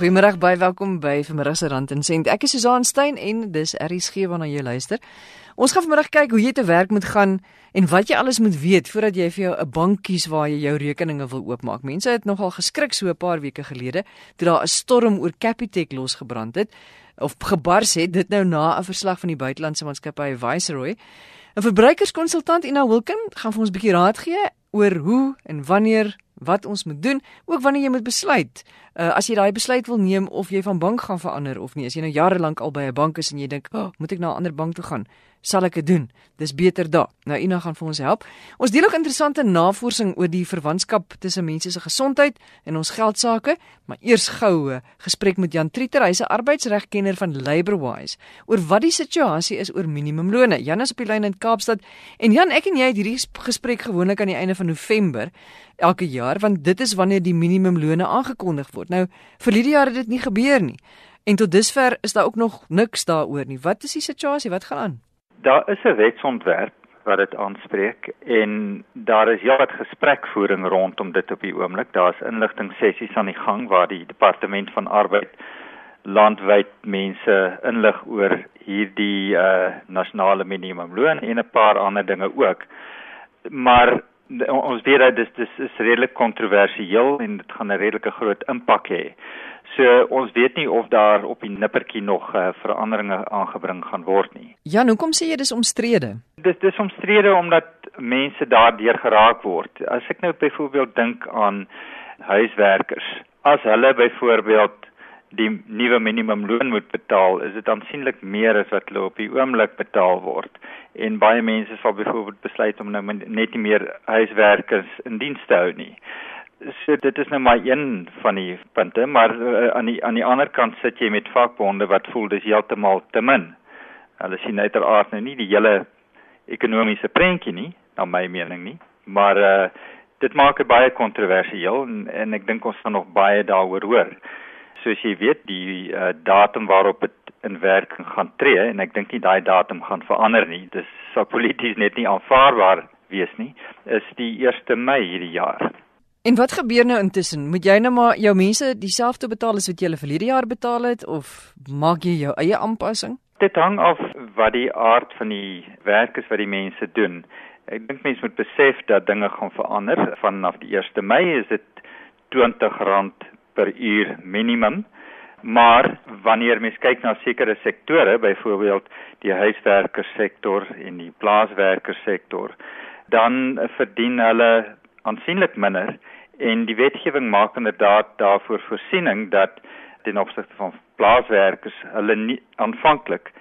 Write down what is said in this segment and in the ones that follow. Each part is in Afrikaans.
Goeiemôre, baie welkom by Vanmiddag se Rand en Sent. Ek is Susan Stein en dis RSG waarna jy luister. Ons gaan vanmiddag kyk hoe jy te werk moet gaan en wat jy alles moet weet voordat jy vir jou 'n bank kies waar jy jou rekeninge wil oopmaak. Mense het nogal geskrik so 'n paar weke gelede toe daar 'n storm oor Capitec losgebrand het of gebars het dit nou na 'n verslag van die buitelandse maatskappy Viceroy. 'n Verbruikerskonsultant Ina Wilken gaan vir ons 'n bietjie raad gee oor hoe en wanneer wat ons moet doen, ook wanneer jy moet besluit. Uh as jy daai besluit wil neem of jy van bank gaan verander of nie. As jy nou jare lank al by 'n bank is en jy dink, "Oh, moet ek na 'n ander bank toe gaan?" sal ek dit doen. Dis beter daar. Nou Ina gaan vir ons help. Ons deel ook interessante navorsing oor die verwantskap tussen mense se gesondheid en ons geldsaake, maar eers goue gesprek met Jan Trieter, hy's 'n arbeidsregkenner van Labourwise oor wat die situasie is oor minimumlone. Jan is op die lyn in Kaapstad en Jan, ek en jy het hierdie gesprek gewoonlik aan die einde van November elke jaar want dit is wanneer die minimumlone aangekondig word. Nou vir jaar het dit nie gebeur nie. En tot dusver is daar ook nog niks daaroor nie. Wat is die situasie? Wat gaan aan? Daar is 'n wetsontwerp wat dit aanspreek en daar is heelwat gesprekvoering rondom dit op die oomblik. Daar's inligting sessies aan die gang waar die departement van arbeid landwyd mense inlig oor hierdie uh nasionale minimumloon en 'n paar ander dinge ook. Maar ons weet dat dit dis is redelik kontroversieel en dit gaan 'n redelike groot impak hê. So ons weet nie of daar op die nippertjie nog uh, veranderinge aangebring gaan word nie. Jan, hoekom sê jy dis omstrede? Dis dis omstrede omdat mense daardeur geraak word. As ek nou byvoorbeeld dink aan huiswerkers, as hulle byvoorbeeld die nuwe minimumloon moet betaal, is dit aansienlik meer as wat hulle op die oomblik betaal word. En baie mense sal byvoorbeeld besluit om nou net nie meer huiswerkers in diens te hou nie so dit is nou maar een van die punte, maar uh, aan die aan die ander kant sit jy met vakbonde wat voel dis heeltemal te min. Hulle sien uiteraard nou nie die hele ekonomiese prentjie nie, na my mening nie, maar uh, dit maak dit baie kontroversieel en, en ek dink ons gaan nog baie daaroor hoor. Soos jy weet, die uh, datum waarop dit in werking gaan tree en ek dink nie daai datum gaan verander nie. Dis sou polities net nie aanvaarbaar wees nie. Is die 1 Mei hierdie jaar. En wat gebeur nou intussen? Moet jy nou maar jou mense dieselfde betaal as wat jy hulle verlede jaar betaal het of maak jy jou eie aanpassing? Dit hang af wat die aard van die werk is wat die mense doen. Ek dink mense moet besef dat dinge gaan verander. Vanaf die 1 Mei is dit R20 per uur minimum. Maar wanneer mens kyk na sekere sektore, byvoorbeeld die huiswerkersektor en die plaaswerkersektor, dan verdien hulle aansienlik minder en die wetgewing maak inderdaad daarvoor voorsiening dat ten opsigte van plaaswerkers hulle nie aanvanklik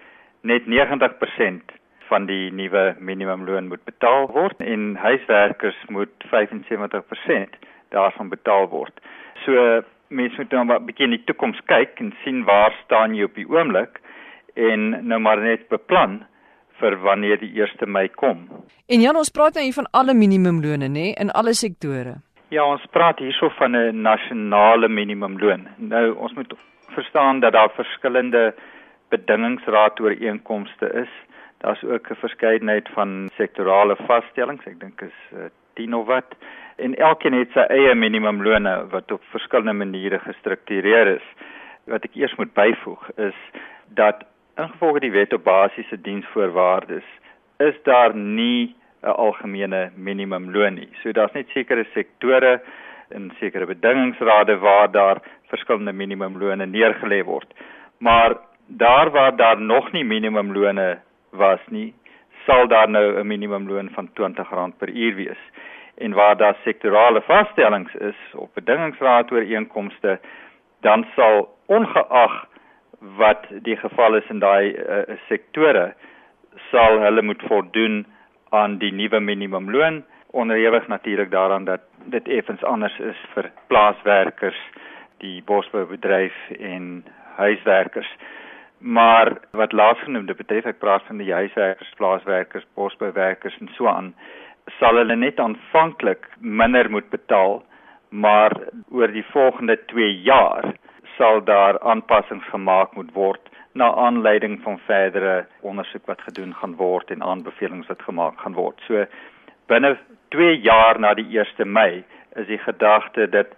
net 90% van die nuwe minimumloon moet betaal word en huiswerkers moet 75% daarvan betaal word. So mense moet nou maar 'n bietjie in die toekoms kyk en sien waar staan jy op die oomblik en nou maar net beplan vir wanneer die 1 Mei kom. En Jan, ons praat nou hier van alle minimumlone, nê, in alle sektore. Ja, ons praat hierso van 'n nasionale minimumloon. Nou, ons moet verstaan dat daar verskillende bedingingsraadooreenkomste is. Daar's ook 'n verskeidenheid van sektorale vaststellings. Ek dink is uh, 10 of wat. En elkeen het sy eie minimumlone wat op verskillende maniere gestruktureer is. Wat ek eers moet byvoeg is dat ingevolge die wet op basiese diensvoorwaardes is daar nie 'n algemene minimumloon nie. So daar's net sekere sektore en sekere bedingingsrade waar daar verskillende minimumlone neergelê word. Maar daar waar daar nog nie minimumlone was nie, sal daar nou 'n minimumloon van R20 per uur wees. En waar daar sektorale vaststellings is op bedingingsraadooreenkomste, dan sal ongeag wat die geval is in daai uh, sektore, sal hulle moet voldoen aan die nuwe minimumloon onderhewig natuurlik daaraan dat dit effens anders is vir plaaswerkers, die bosboubedryf en huiswerkers. Maar wat laasgenoemde betref, ek praat van die huiswerkers, plaaswerkers, bosbouwerkers en so aan, sal hulle net aanvanklik minder moet betaal, maar oor die volgende 2 jaar sal daar aanpassings gemaak moet word na aanleiding van verdere ondersoek wat gedoen gaan word en aanbevelings wat gemaak gaan word. So binne 2 jaar na die 1 Mei is die gedagte dat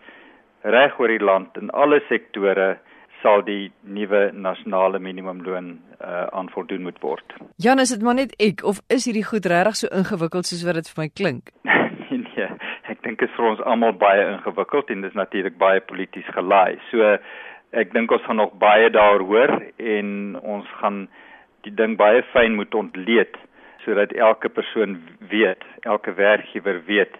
reg oor die land in alle sektore sal die nuwe nasionale minimumloon uh, aan voldoen moet word. Jan, is dit maar net ek of is hierdie goed regtig so ingewikkeld soos wat dit vir my klink? nee, ek dink dit is vir ons almal baie ingewikkeld en dit is natuurlik baie polities gelaai. So ek dink ons gaan nog baie daar hoor en ons gaan die ding baie fyn moet ontleed sodat elke persoon weet, elke werkgewer weet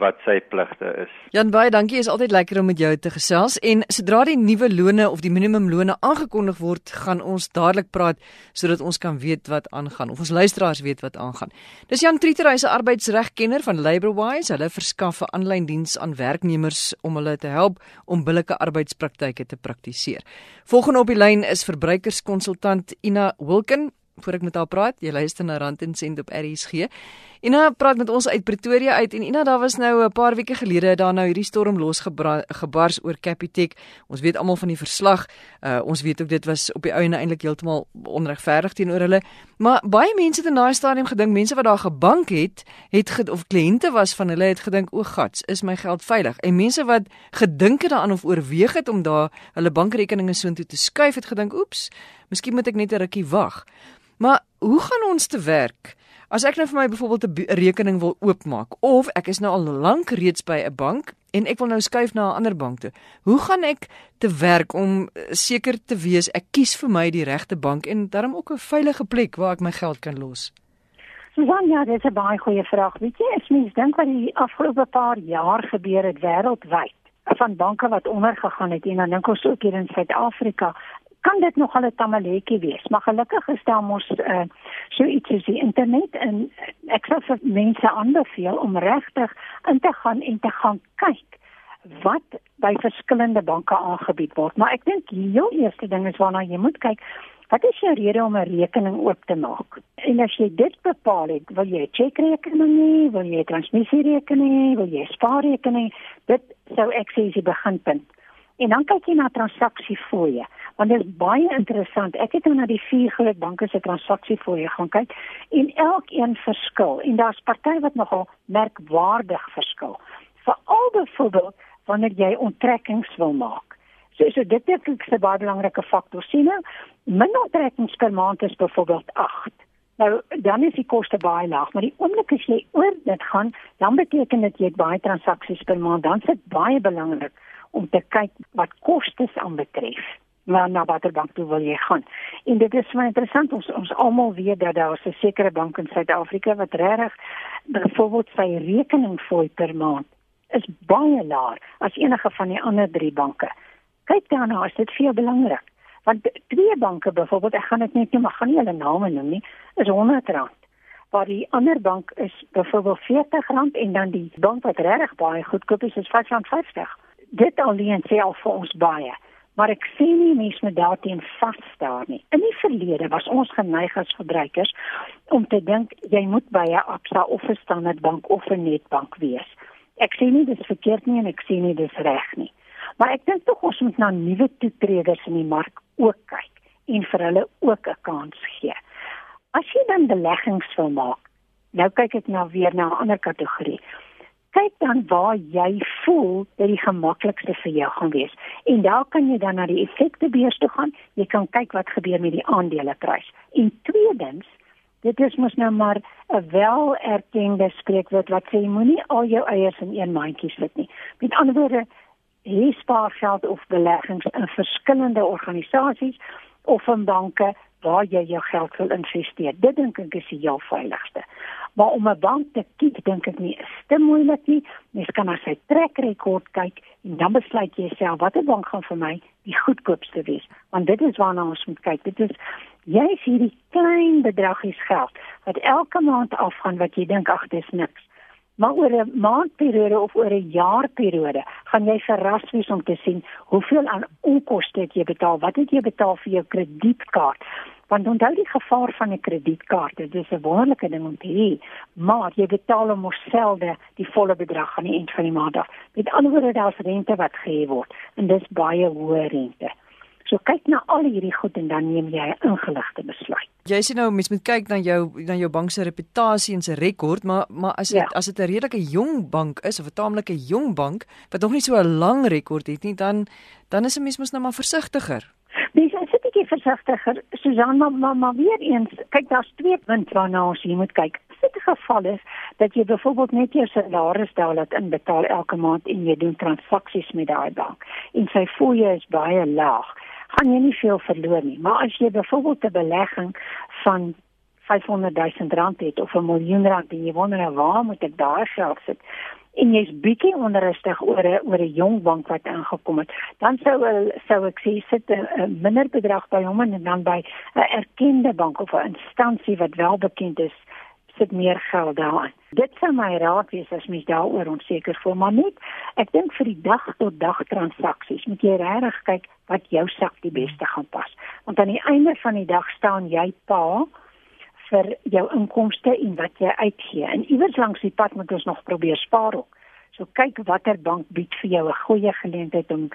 wat sy pligte is. Jan baie dankie, is altyd lekker om met jou te gesels en sodra die nuwe lone of die minimumlone aangekondig word, gaan ons dadelik praat sodat ons kan weet wat aangaan of ons luisteraars weet wat aangaan. Dis Jan Trieter, hy's 'n arbeidsregkenner van Labourwise. Hulle verskaf 'n aanlyn diens aan werknemers om hulle te help om billike arbeidspraktyke te praktiseer. Volgende op die lyn is verbruikerskonsultant Ina Wilken voor ek met haar praat. Jy luister na Rand en Sent op RSG. Ina praat met ons uit Pretoria uit en Ina, daar was nou 'n paar weke gelede daar nou hierdie storm losgebars oor Capitec. Ons weet almal van die verslag. Uh, ons weet ook dit was op die ou en eintlik heeltemal onregverdig teenoor hulle. Maar baie mense het in daai stadium gedink mense wat daar gebank het, het ge of kliënte was van hulle het gedink o, gats, is my geld veilig? En mense wat gedink het daaraan of oorweeg het om daar hulle bankrekeninge soontoe te skuif, het gedink, oeps, miskien moet ek net 'n rukkie wag. Maar hoe gaan ons te werk? As ek nou vir my byvoorbeeld 'n rekening wil oopmaak of ek is nou al lank reeds by 'n bank en ek wil nou skuif na 'n ander bank toe. Hoe gaan ek te werk om eh, seker te wees ek kies vir my die regte bank en daarom ook 'n veilige plek waar ek my geld kan los? Susan, ja, dis 'n baie goeie vraag. Weet jy, ek mens dink wat die afgelope paar jaar gebeur het wêreldwyd van banke wat ondergegaan het en dan dink ons ook hier in Suid-Afrika kan dit nog 'n tamaletjie wees. Maar gelukkig is daar mos uh, so iets soos die internet en ek sou vir mense aanbeveel om regtig in te gaan en te gaan kyk wat by verskillende banke aangebied word. Maar ek dink die heel eerste ding is waarna jy moet kyk, wat is jou rede om 'n rekening oop te maak? En as jy dit bepaal het, wil jy 'n chequerekening hê, wil jy 'n transmissierekening hê, wil jy 'n spaarrekening? Dit sou ek sê is die beginpunt. En dan kyk jy na transaksiefooie want dit is baie interessant. Ek het nou na die vier groot banke se transaksiefooie gaan kyk en elkeen verskil en daar's party wat nogal merkwaardig verskil. Veral byvoorbeeld wanneer jy onttrekkings wil maak. So so dit is 'n baie belangrike faktor. Sien nou, min onttrekkings per maand is byvoorbeeld 8. Nou dan is die koste baie laag, maar die oomblik as jy oor dit gaan, dan beteken dit jy het baie transaksies per maand. Dan is dit baie belangrik om te kyk wat kostes aanbetref na na watter bank toe wil jy gaan. En dit is baie interessant ons ons almal weet dat daar 'n sekere bank in Suid-Afrika wat regtig byvoorbeeld sy rekening fooi per maand is baie laer as enige van die ander drie banke. Kyk daarna, is dit veel belangrik. Want twee banke byvoorbeeld, ek gaan dit net nie maar gaan nie hulle name noem nie, is R100 waar die ander bank is byvoorbeeld R40 en dan die bank wat regtig baie goedkoop is is R550. Dit alleen sê al vir ons baie maar ek sien nie mense met daarteen vas staan nie. In die verlede was ons geneig as verbruikers om te dink jy moet by 'n Absa of 'n Standard Bank of 'n Nedbank wees. Ek sien nie dis verkeerd nie en ek sien nie dis reg nie. Maar ek dink tog ons moet na nuwe toetreders in die mark ook kyk en vir hulle ook 'n kans gee. As jy dan beleggings wil maak, nou kyk ek nou weer na 'n ander kategorie kyk dan waar jy voel dat die gemaklikste vir jou gaan wees. En daar kan jy dan na die effektebeurs toe gaan. Jy kan kyk wat gebeur met die aandeleprys. En tweedens, dit is mos nou maar 'n welerkende spreekwoord wat sê moenie al jou eiers in een mandjie sit nie. Met ander woorde, jy spaar geld of beleggings in verskillende organisasies of in banke waar jy jou geld wil investeer. Dit dink ek is die heel veiligste. Maar om 'n bank te kies, dink ek nie is te moeilik nie. Mens kan na sy trekrekord kyk en dan besluit jy self watter bank gaan vir my die goedkoopste wees. Want dit is waarna ons moet kyk. Dit is jy sien die klein bedragies geld wat elke maand afgaan wat jy dink ag dis niks. Maar oor 'n maandperiode of oor 'n jaarperiode gaan jy verras wees om te sien hoeveel aan onkoste het jy betaal. Wat het jy betaal vir jou kredietkaart? Want onthou die gevaar van 'n kredietkaart, dit is 'n wonderlike ding om te hê, maar jy betaal hom selde die volle bedrag aan die einde van die maand af. Met ander woorde, daar's rente wat gehef word en dis baie hoë rente. So kyk na al hierdie goed en dan neem jy 'n ingeligte besluit. Jy sê nou mens moet kyk na jou na jou bank se reputasie en sy rekord, maar maar as dit ja. as dit 'n redelike jong bank is of 'n taamlike jong bank wat nog nie so 'n lang rekord het nie, dan dan is 'n mens mos nou maar versigtiger. Dis is 'n bietjie versigtiger. Susan, maar maar, maar weer eens, kyk daar's twee punte waarna ons hier moet kyk. As dit 'n geval is dat jy byvoorbeeld net jou salaris daar laat inbetaal elke maand en jy doen transaksies met daai bank en sy fooie is baie laag gaan jy nie veel verloor nie. Maar as jy byvoorbeeld 'n belegging van 500 000 rand het of 'n miljoen rand en jy wonder nou waar moet ek daar geld sit? En jy's bietjie onrustig oor 'n oor 'n jong bank wat aangekom het, dan sou sou ek sê sit 'n minder bedrag by hom en dan by 'n erkende bank of 'n instansie wat wel bekend is sit meer geld daarin. Dit sou my raad wees as mens daaroor onseker voel, maar net ek dink vir die dag tot dag transaksies moet jy regtig kyk wat jou sak die beste gaan pas. Want aan die einde van die dag staan jy pa vir jou inkomste en wat jy uitgee. En iewers langs die pad moet ons nog probeer spaar ook. So kyk watter bank bied vir jou 'n goeie geleentheid om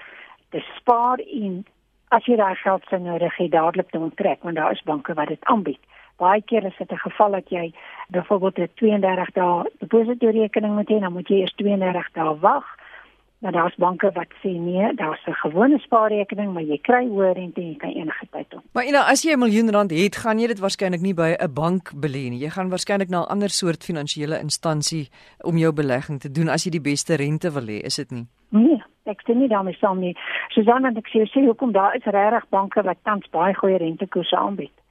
te spaar en as jy daai geld sou nodig het dadelik te onttrek want daar is banke wat dit aanbied baie keer is dit 'n geval dat jy byvoorbeeld 'n 32 dae depositorekening moet hê, dan moet jy eers 32 dae wag. Maar daar's banke wat sê nee, daar's 'n gewone spaarrekening, maar jy kry hoër rente en jy kan enige tyd op. Maar Ina, as jy 'n miljoen rand het, gaan jy dit waarskynlik nie by 'n bank belê nie. Jy gaan waarskynlik na 'n ander soort finansiële instansie om jou belegging te doen as jy die beste rente wil hê, is dit nie? Nee, ek sê nie daarmee saam nie. Susan, ek sê, sê hoekom daar is regtig banke wat tans baie goeie rentekoerse aanbied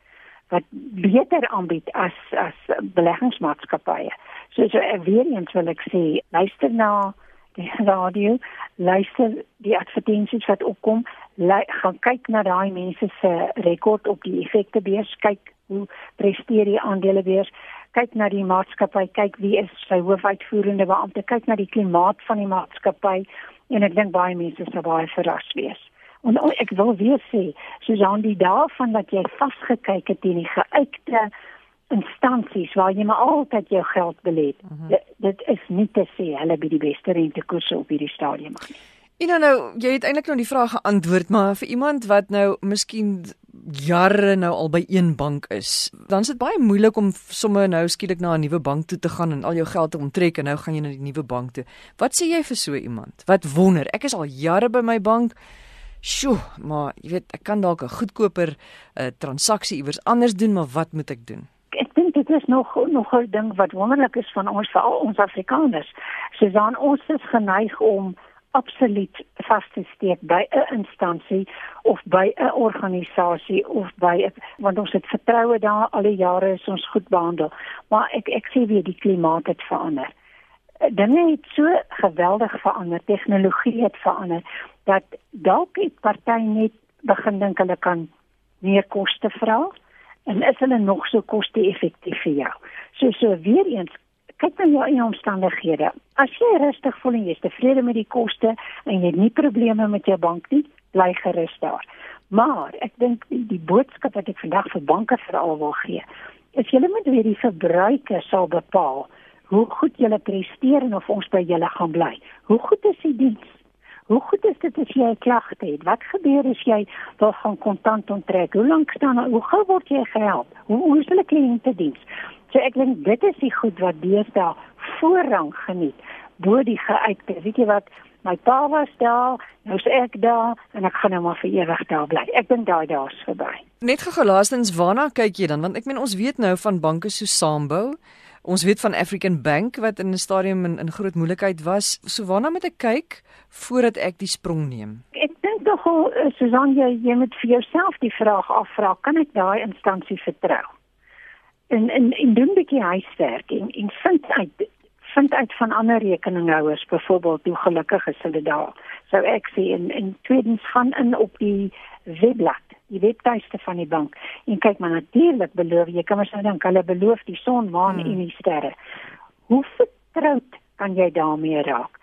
wat beter aanbied as as beleggingsmaatskappye. So so ek weer eens wil ek sê, luister na die radio, luister die advertensies wat opkom, gaan kyk na daai mense se rekord op die effektebeurs, kyk hoe presteer die aandelebeurs, kyk na die maatskappy, kyk wie is sy hoofuitvoerende beampte, kyk na die klimaat van die maatskappy en ek dink baie mense sal baie verras wees. En ek wil weer sê, Susan, die daarvan dat jy vasgekyk het in die geuite instansies waar jy maar altyd jou geld belê. Uh mhm. -huh. Dit is nie te sê hulle bied die beste rentekoerse op hierdie stadium nie. En nou, nou jy het eintlik nou die vraag geantwoord, maar vir iemand wat nou miskien jare nou al by een bank is, dan is dit baie moeilik om sommer nou skielik na 'n nuwe bank toe te gaan en al jou geld te onttrek en nou gaan jy na die nuwe bank toe. Wat sê jy vir so iemand? Wat wonder, ek is al jare by my bank. Sjoe, maar jy weet, ek kan dalk 'n goedkoper uh, transaksie iewers anders doen, maar wat moet ek doen? Ek dink dit is nog nog 'n ding wat wonderlik is van ons veral ons Afrikaners. Susan, ons is geneig om absoluut vas te steek by 'n instansie of by 'n organisasie of by a, want ons het vertroue daar al die jare is ons goed behandel. Maar ek ek sê weer die klimaat het verander. Dinge het so geweldig verander, tegnologie het verander dat dalk die party net begin dink hulle kan meer koste vra en is hulle nog so koste-effektief vir jou. So so weer eens kyk na jou omstandighede. As jy rustig voel en jy is tevrede met die koste en jy het nie probleme met jou bank nie, bly gerus daar. Maar ek dink die, die boodskap wat ek vandag vir banke veral wil gee, is julle moet weer die verbruiker sal bepaal hoe goed julle presteer en of ons by julle gaan bly. Hoe goed is die diens? Hoe goed is dit as jy 'n klagte het? Wat gebeur as jy wil gaan kontant onttrek? Hoe lank staan hoe gou word jy gehelp? Hoe is hulle kliëntediens? So ek dink dit is die goed wat deesdae voorrang geniet bo die geuite. Weet jy wat? My pa was daar, nou is ek daar en ek gaan nou maar vir ewig daar bly. Ek dink daai dae is verby. Net gou laastens, waarna kyk jy dan? Want ek meen ons weet nou van banke so Sambou Ons weet van African Bank wat in 'n stadium in, in groot moeilikheid was. So waarna moet ek kyk voordat ek die sprong neem? Ek dink tog eh, Susan jy, jy moet vir jouself die vraag afvra, kan ek daai instansie vertrou? En en en doen 'n bietjie huiswerk en en vind uit vind uit van ander rekeninghouers byvoorbeeld hoe gelukkig is hulle daar. So ek sê en en tweedens gaan in op die webblad die webtuiste van die bank. En kyk maar natuurlik beloof jy kan maar sê dan hulle beloof die son, maan hmm. en die sterre. Hoe vertroud kan jy daarmee raak?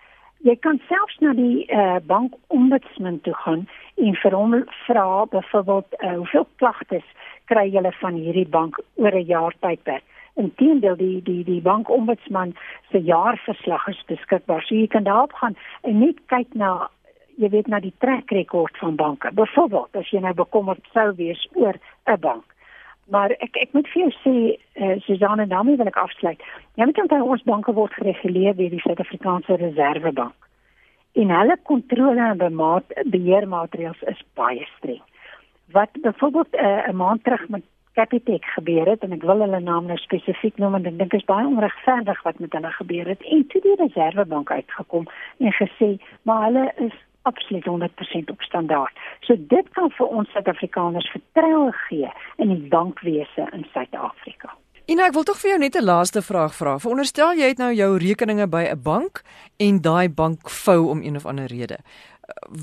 Jy kan selfs na die uh, bank ombudsman toe gaan en vir hom vra byvoorbeeld uh, hoeveel klagtes kry julle van hierdie bank oor 'n jaar tydperk. Inteendeel die die die bank ombudsman se jaarverslag is beskikbaar. So jy kan daarop gaan en net kyk na jy weet na die trekrekord van banke. Byvoorbeeld as jy nou bekommerd sou wees oor 'n bank. Maar ek ek moet vir jou sê, uh, Susanne, daarmee wil ek afsluit. Jy moet onthou ons banke word gereguleer deur die Suid-Afrikaanse Reservebank. En hulle kontrole en beheermaatreëls is baie streng. Wat byvoorbeeld 'n uh, maand terug met Capitec gebeur het en ek wil hulle naam nou spesifiek noem want ek dink dit is baie onregverdig wat met hulle gebeur het en toe die Reservebank uitgekom en gesê maar hulle is absoluut 100% op standaard. So dit kan vir ons Suid-Afrikaners vertroue gee in die bankwese in Suid-Afrika. En ek wil tog vir jou net 'n laaste vraag vra. Veronderstel jy het nou jou rekeninge by 'n bank en daai bank vou om een of ander rede.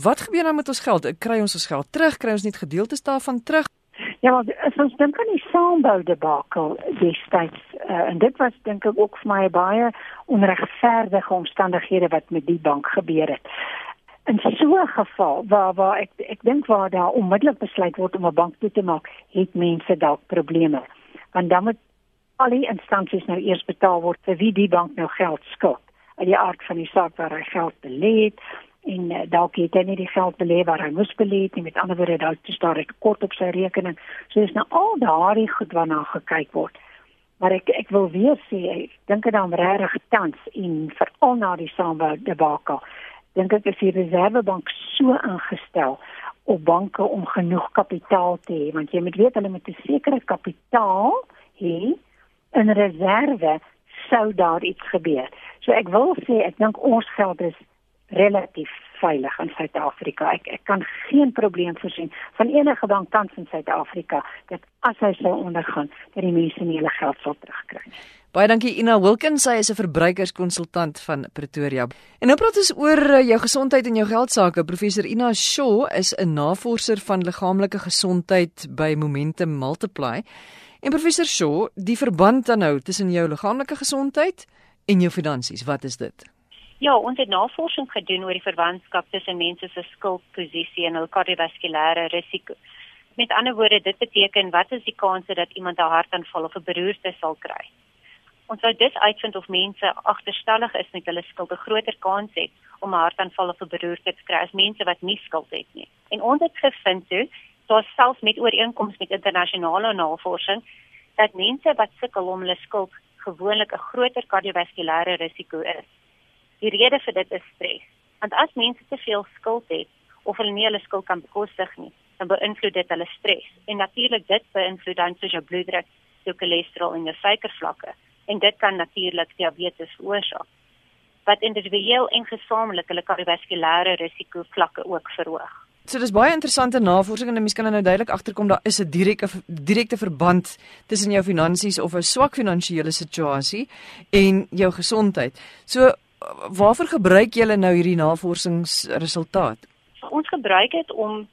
Wat gebeur nou met ons geld? Kry ons ons geld terug? Kry ons net gedeeltes daarvan terug? Ja, as ons dink aan die saambou debakel destyds uh, en dit was dink ek ook vir my baie onregverdige omstandighede wat met die bank gebeur het in so 'n geval waar waar ek ek dink waar daar onmiddellik besluit word om 'n bank toe te maak, het mense dalk probleme. Want dan moet al die instansies nou eers betaal word vir wie die bank nou geld skuld. Uit die aard van die saak waar hy geld belê het en uh, dalk het hy nie die geld belê waar hy moes belê het nie. Met ander woorde, dalk is daar 'n kort op sy rekening. So is nou al daardie goed waarna gekyk word. Maar ek ek wil weer sê, ek dink dit dan regtig tans en veral na die saambou debakel dink ek is die reservebank so ingestel op banke om genoeg kapitaal te hê want jy moet weet hulle moet 'n sekere kapitaal hê in reserve sou daar iets gebeur. So ek wil sê ek dink ons geld is relatief veilig in Suid-Afrika. Ek ek kan geen probleem voorsien van enige bank tans in Suid-Afrika dat as hy sou ondergaan dat die mense nie hulle geld sal terugkry nie. Baie dankie Ina Wilkins, sy is 'n verbruikerskonsultant van Pretoria. En nou praat ons oor eh, jou gesondheid en jou geld sake. Professor Ina Shaw is 'n navorser van liggaamlike gesondheid by Momentum Multiply. En professor Shaw, die verband dan nou tussen jou liggaamlike gesondheid en jou finansies, wat is dit? Ja, ons het navorsing gedoen oor die verwantskap tussen mense se skuldposisie en hul kardiovaskulêre risiko. Met ander woorde, dit beteken wat is die kanse dat iemand 'n hartaanval of 'n beroerte sal kry? Ons sou dus uitvind of mense agterstallig is met hulle skuld 'n groter kans het om 'n hartaanval of 'n beroerte te kry as mense wat nie skuld het nie. En ons het gevind toe, daar selfs met ooreenkomste met internasionale navorsing, dat mense wat sukkel om hulle skuld gewoonlik 'n groter kardiovaskulêre risiko is. Die rede vir dit is stres. Want as mense te veel skuld het of hulle nie hulle skuld kan bekostig nie, dan beïnvloed dit hulle stres. En natuurlik dit beïnvloed dan soos jou bloeddruk, jou cholesterol en jou suikervlakke en dit kan natuurlik diabetes veroorsaak wat individueel en gesamentlik hulle kardiovaskulêre risiko vlakke ook verhoog. So dis baie interessante navorsing en mense kan nou duidelik agterkom daar is 'n direkte direkte verband tussen jou finansies of 'n swak finansiële situasie en jou gesondheid. So waarvoor gebruik julle nou hierdie navorsingsresultaat? Ons gebruik dit om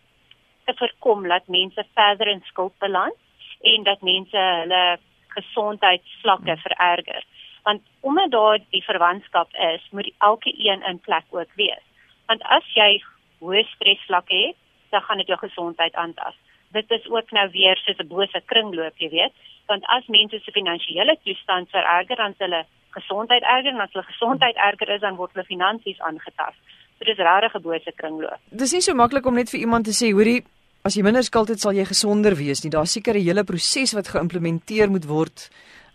te voorkom dat mense verder in skuld beland en dat mense hulle gesondheidsvlakke vererger. Want omdat daar die verwantskap is, moet elke een in plek ook wees. Want as jy hoë stresvlakke het, dan gaan dit jou gesondheid aantas. Dit is ook nou weer soos 'n bose kringloop, jy weet, want as mense se finansiële toestand vererger, dan hulle gesondheid erger en as hulle gesondheid erger is, dan word hulle finansies aangetast. So dis regtig 'n bose kringloop. Dis nie so maklik om net vir iemand te sê, hoorie, as jy minder skuld het, sal jy gesonder wees nie. Daar's seker 'n hele proses wat geïmplementeer moet word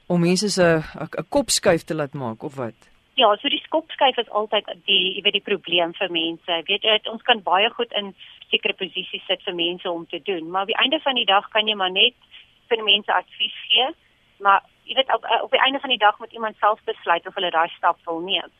om mense se 'n kop skuif te laat maak of wat? Ja, so die kopskuif is altyd die jy weet die probleem vir mense. Weet jy, ons kan baie goed in sekere posisies sit vir mense om te doen, maar op die einde van die dag kan jy maar net vir mense advies gee, maar jy weet op, op die einde van die dag moet iemand self besluit of hulle daai stap wil neem.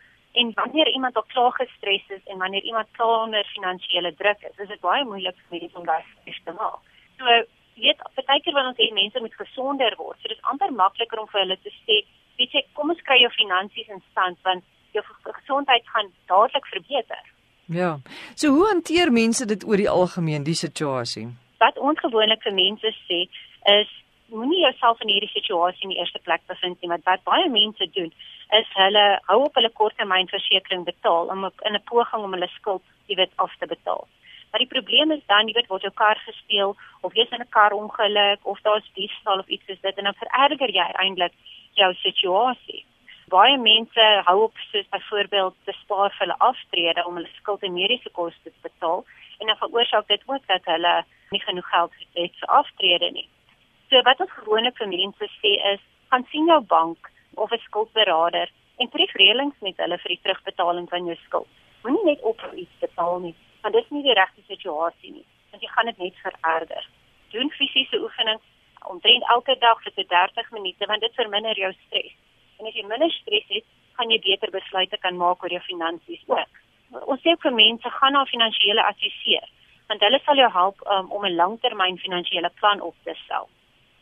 En wanneer iemand al klaar gestres is en wanneer iemand klaar onder finansiële druk is, is dit baie moeilik vir mense om daai stres te maak. So, weet, baie keer wanneer ons sê mense moet gesonder word, so dis amper makliker om vir hulle te sê, weet jy, kom ons kry jou finansies in stand want jou gesondheid gaan dadelik verbeter. Ja. So hoe hanteer mense dit oor die algemeen die situasie? Wat ons gewoonlik vir mense sê is moenie jouself in hierdie situasie in die eerste plek bevind nie, want wat baie mense doen is hulle hou op hulle korttermynversekering betaal om in 'n poging om hulle skuld, jy weet, af te betaal. Maar die probleem is dan, jy weet, word jou kar gesteel of jy's in 'n kar ongeluk of daar's diefstal of iets soos dit en dan vererger jy eintlik jou situasie. Baie mense hou op soos byvoorbeeld te spaar vir hulle aftrede om hulle skuld en mediese koste te betaal en dan veroorsaak dit ook dat hulle nie genoeg geld het vir aftrede nie. So wat ons gewoonlik vir mense sê is, gaan sien jou bank of 'n skuldberader en tref reëlings met hulle vir die terugbetaling van jou skuld. Moenie net op iets betaal nie, want dit is nie die regte situasie nie, want jy gaan dit net vererger. Doen fisiese oefening omtrent elke dag vir 30 minute want dit verminder jou stres. En as jy minder stres het, gaan jy beter besluite kan maak oor jou finansies ook. Ons sê vir mense gaan na 'n finansiële adviseur want hulle sal jou help um, om 'n langtermyn finansiële plan op te stel.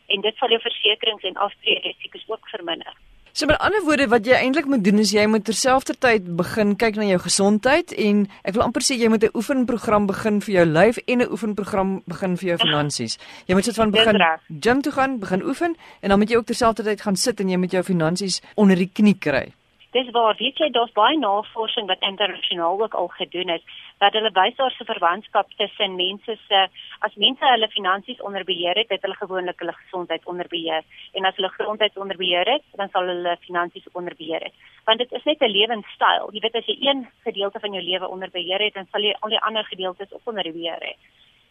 En dit sal jou versekerings en aftreerisiko's ook verminder. So met ander woorde wat jy eintlik moet doen is jy moet terselfdertyd begin kyk na jou gesondheid en ek wil amper sê jy moet 'n oefenprogram begin vir jou lyf en 'n oefenprogram begin vir jou finansies. Jy moet soort van begin gym toe gaan, begin oefen en dan moet jy ook terselfdertyd gaan sit en jy moet jou finansies onder die knie kry. Dis waar weet jy daar's baie navorsing wat internasionaal ook al gedoen is dat hulle wys daar se verwantskap tussen mense se as mense hulle finansies onder beheer het, het hulle gewoonlik hulle gesondheid onder beheer en as hulle gesondheid onder beheer het, dan sal hulle finansies onder beheer het. Want dit is net 'n lewenstyl. Jy weet as jy een gedeelte van jou lewe onder beheer het, dan sal jy al die ander gedeeltes ook onder beheer hê.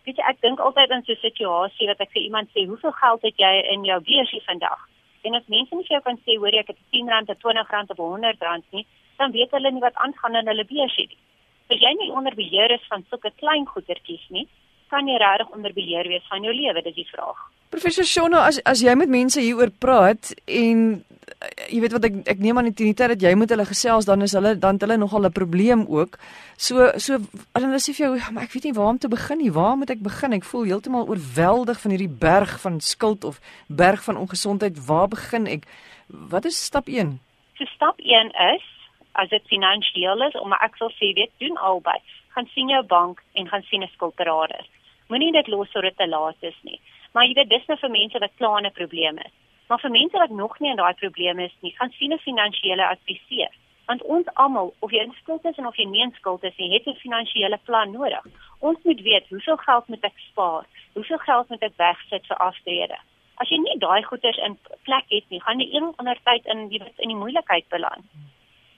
Weet jy, ek dink altyd aan so 'n situasie wat ek vir iemand sê, "Hoeveel geld het jy in jou beursie vandag?" En as mense nie vir jou kan sê hoor jy ek het 10 rand, 20 rand of 100 rand nie, dan weet hulle nie wat aangaan in hulle beursie nie. As jy nie onder beheer is van sulke klein goedertjies nie, kan jy regtig onder beheer wees van jou lewe, dis die vraag. Professor Shona, as as jy met mense hieroor praat en uh, jy weet wat ek ek neem aan die tyd dat jy met hulle gesels dan is hulle dan hulle nogal 'n probleem ook. So so hulle sê vir jou, ja, maar ek weet nie waar om te begin nie. Waar moet ek begin? Ek voel heeltemal oorweldig van hierdie berg van skuld of berg van ongesondheid. Waar begin ek? Wat is stap 1? So stap 1 is as dit finansiëel is, om ek sal sê weet doen albei. Gaan sien jou bank en gaan sien 'n skuldberader. Moenie dit los sodat dit te laat is nie. Maar jy weet dis nou vir mense wat klaar 'n probleem is. Maar vir mense wat nog nie in daai probleme is nie, gaan sien 'n finansiële adviseur. Want ons almal, of jy in skuld is en of jy nie in skuld is nie, het 'n finansiële plan nodig. Ons moet weet hoeveel geld moet ek spaar? Hoeveel geld moet ek wegsit vir aftrede? As jy nie daai goeders in plek het nie, gaan jy eendag in die in die moeilikheid beland.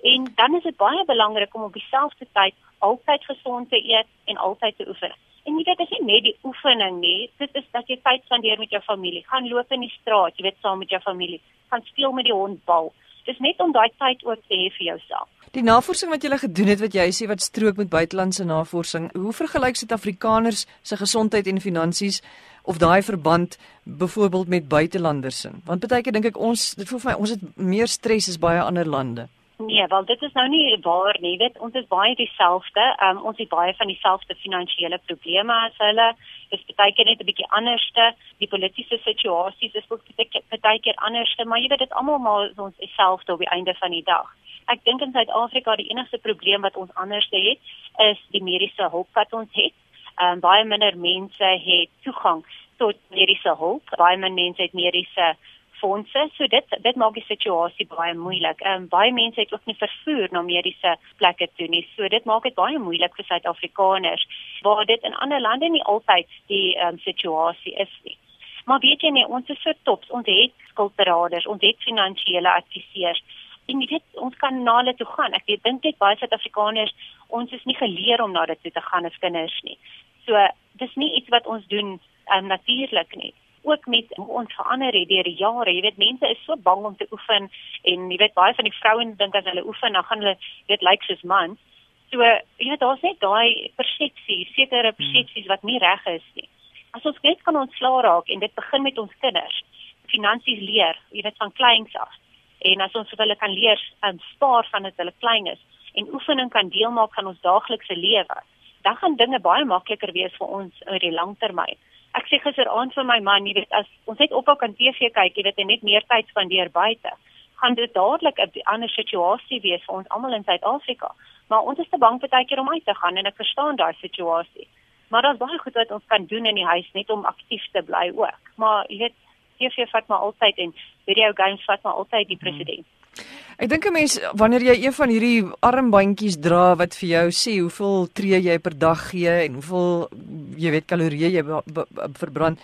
En dan is dit baie belangrik om op dieselfde tyd altyd gesond te eet en altyd te oefen. En nie dit is nie net die oefening nie, dit is dat jy tyd spandeer met jou familie, gaan loop in die straat, jy weet saam met jou familie, gaan speel met die hond bal. Dis net om daai tyd ook te hê vir jouself. Die navorsing wat jy gele gedoen het wat jy sê wat strook met buitelandse navorsing, hoe vergelyk Suid-Afrikaners se gesondheid en finansies of daai verband byvoorbeeld met buitelanders in? Want baie keer dink ek ons, dit voel vir my ons het meer stres as baie ander lande. Nee, wel dit is nou nie waar nie. Weet, ons is baie dieselfde. Um, ons het baie van dieselfde finansiële probleme as hulle. Dit is baie keer net 'n bietjie anderste. Die politieke situasies is ook baie keer anderste, maar jy weet dit almal maar ons dieselfde op die einde van die dag. Ek dink in Suid-Afrika die enigste probleem wat ons anders het, is die mediese hulp wat ons het. Um, baie minder mense het toegang tot mediese hulp. Baie minder mense het mediese fondse. So dit dit maak die situasie baie moeilik. Ehm um, baie mense het ook nie vervoer na mediese plekke toe nie. So dit maak dit baie moeilik vir Suid-Afrikaners waar dit in ander lande nie altyd die ehm um, situasie is nie. Maar weet jy nie, ons is so tops. Ons het skuldberaders, ons het finansiële adviseurs. En jy weet, ons kan na hulle toe gaan. Ek dink net baie Suid-Afrikaners, ons is nie geleer om na dit toe te gaan as kinders nie. So dis nie iets wat ons doen um, natuurlik nie ook met ons verander het deur die jare. Jy weet mense is so bang om te oefen en jy weet baie van die vrouens dink as hulle oefen dan gaan hulle weet lyk soos mans. So jy weet daar's net daai persepsie, sekere persepsies wat nie reg is nie. As ons net kan ontslaa raak en dit begin met ons kinders. Finansies leer, jy weet van kleins af. En as ons hulle kan leer om spaar van dit hulle klein is en oefening kan deel maak van ons daaglikse lewe, dan gaan dinge baie makliker wees vir ons oor die lang termyn ek sê gisteraand vir my man, jy weet as ons net ophou kan TV kyk, jy weet en net meer tyd spandeer buite, gaan dit dadelik 'n ander situasie wees vir ons almal in Suid-Afrika. Maar ons is te bang vir tydjie om uit te gaan en ek verstaan daai situasie. Maar daar's baie goed wat ons kan doen in die huis net om aktief te bly ook. Maar jy weet, TV vat maar altyd en video games vat maar altyd die mhm. president. Hmm. Ek dink 'n mens wanneer jy een van hierdie armbandjies dra wat vir jou sê hoeveel tree jy per dag gee en hoeveel jy weet kalorieë jy verbrand.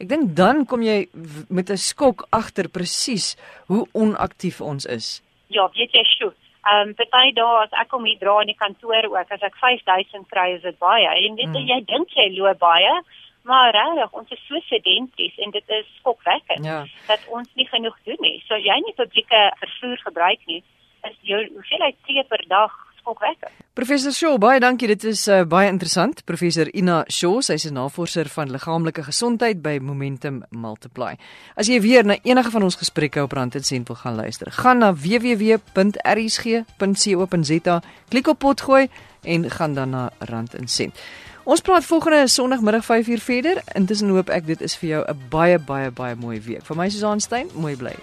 Ek dink dan kom jy met 'n skok agter presies hoe onaktief ons is. Ja, weet jy sjo. Ehm um, baie dae as ek kom hier dra in die kantoor ook as ek 5000 kry is dit baie. En weet jy, hmm. jy dink jy loop baie, Maar regtig, ons is so sedenties en dit is skokwekkend Ja. dat ons nie genoeg doen nie. So as jy nie publieke vervoer gebruik nie, is jou hoeveelheid tree per dag skokwekkend. Professor Shaw, baie dankie. Dit is uh, baie interessant. Professor Ina Shaw, sy's 'n navorser van liggaamlike gesondheid by Momentum Multiply. As jy weer na enige van ons gesprekke op Rand en Sent wil gaan luister, gaan na www.rsg.co.za, klik op potgooi en gaan dan na Rand en Sent. Ons praat volgende Sondagmiddag 5uur verder. Intussen hoop ek dit is vir jou 'n baie baie baie mooi week. Vir my Susan Stein, mooi bly.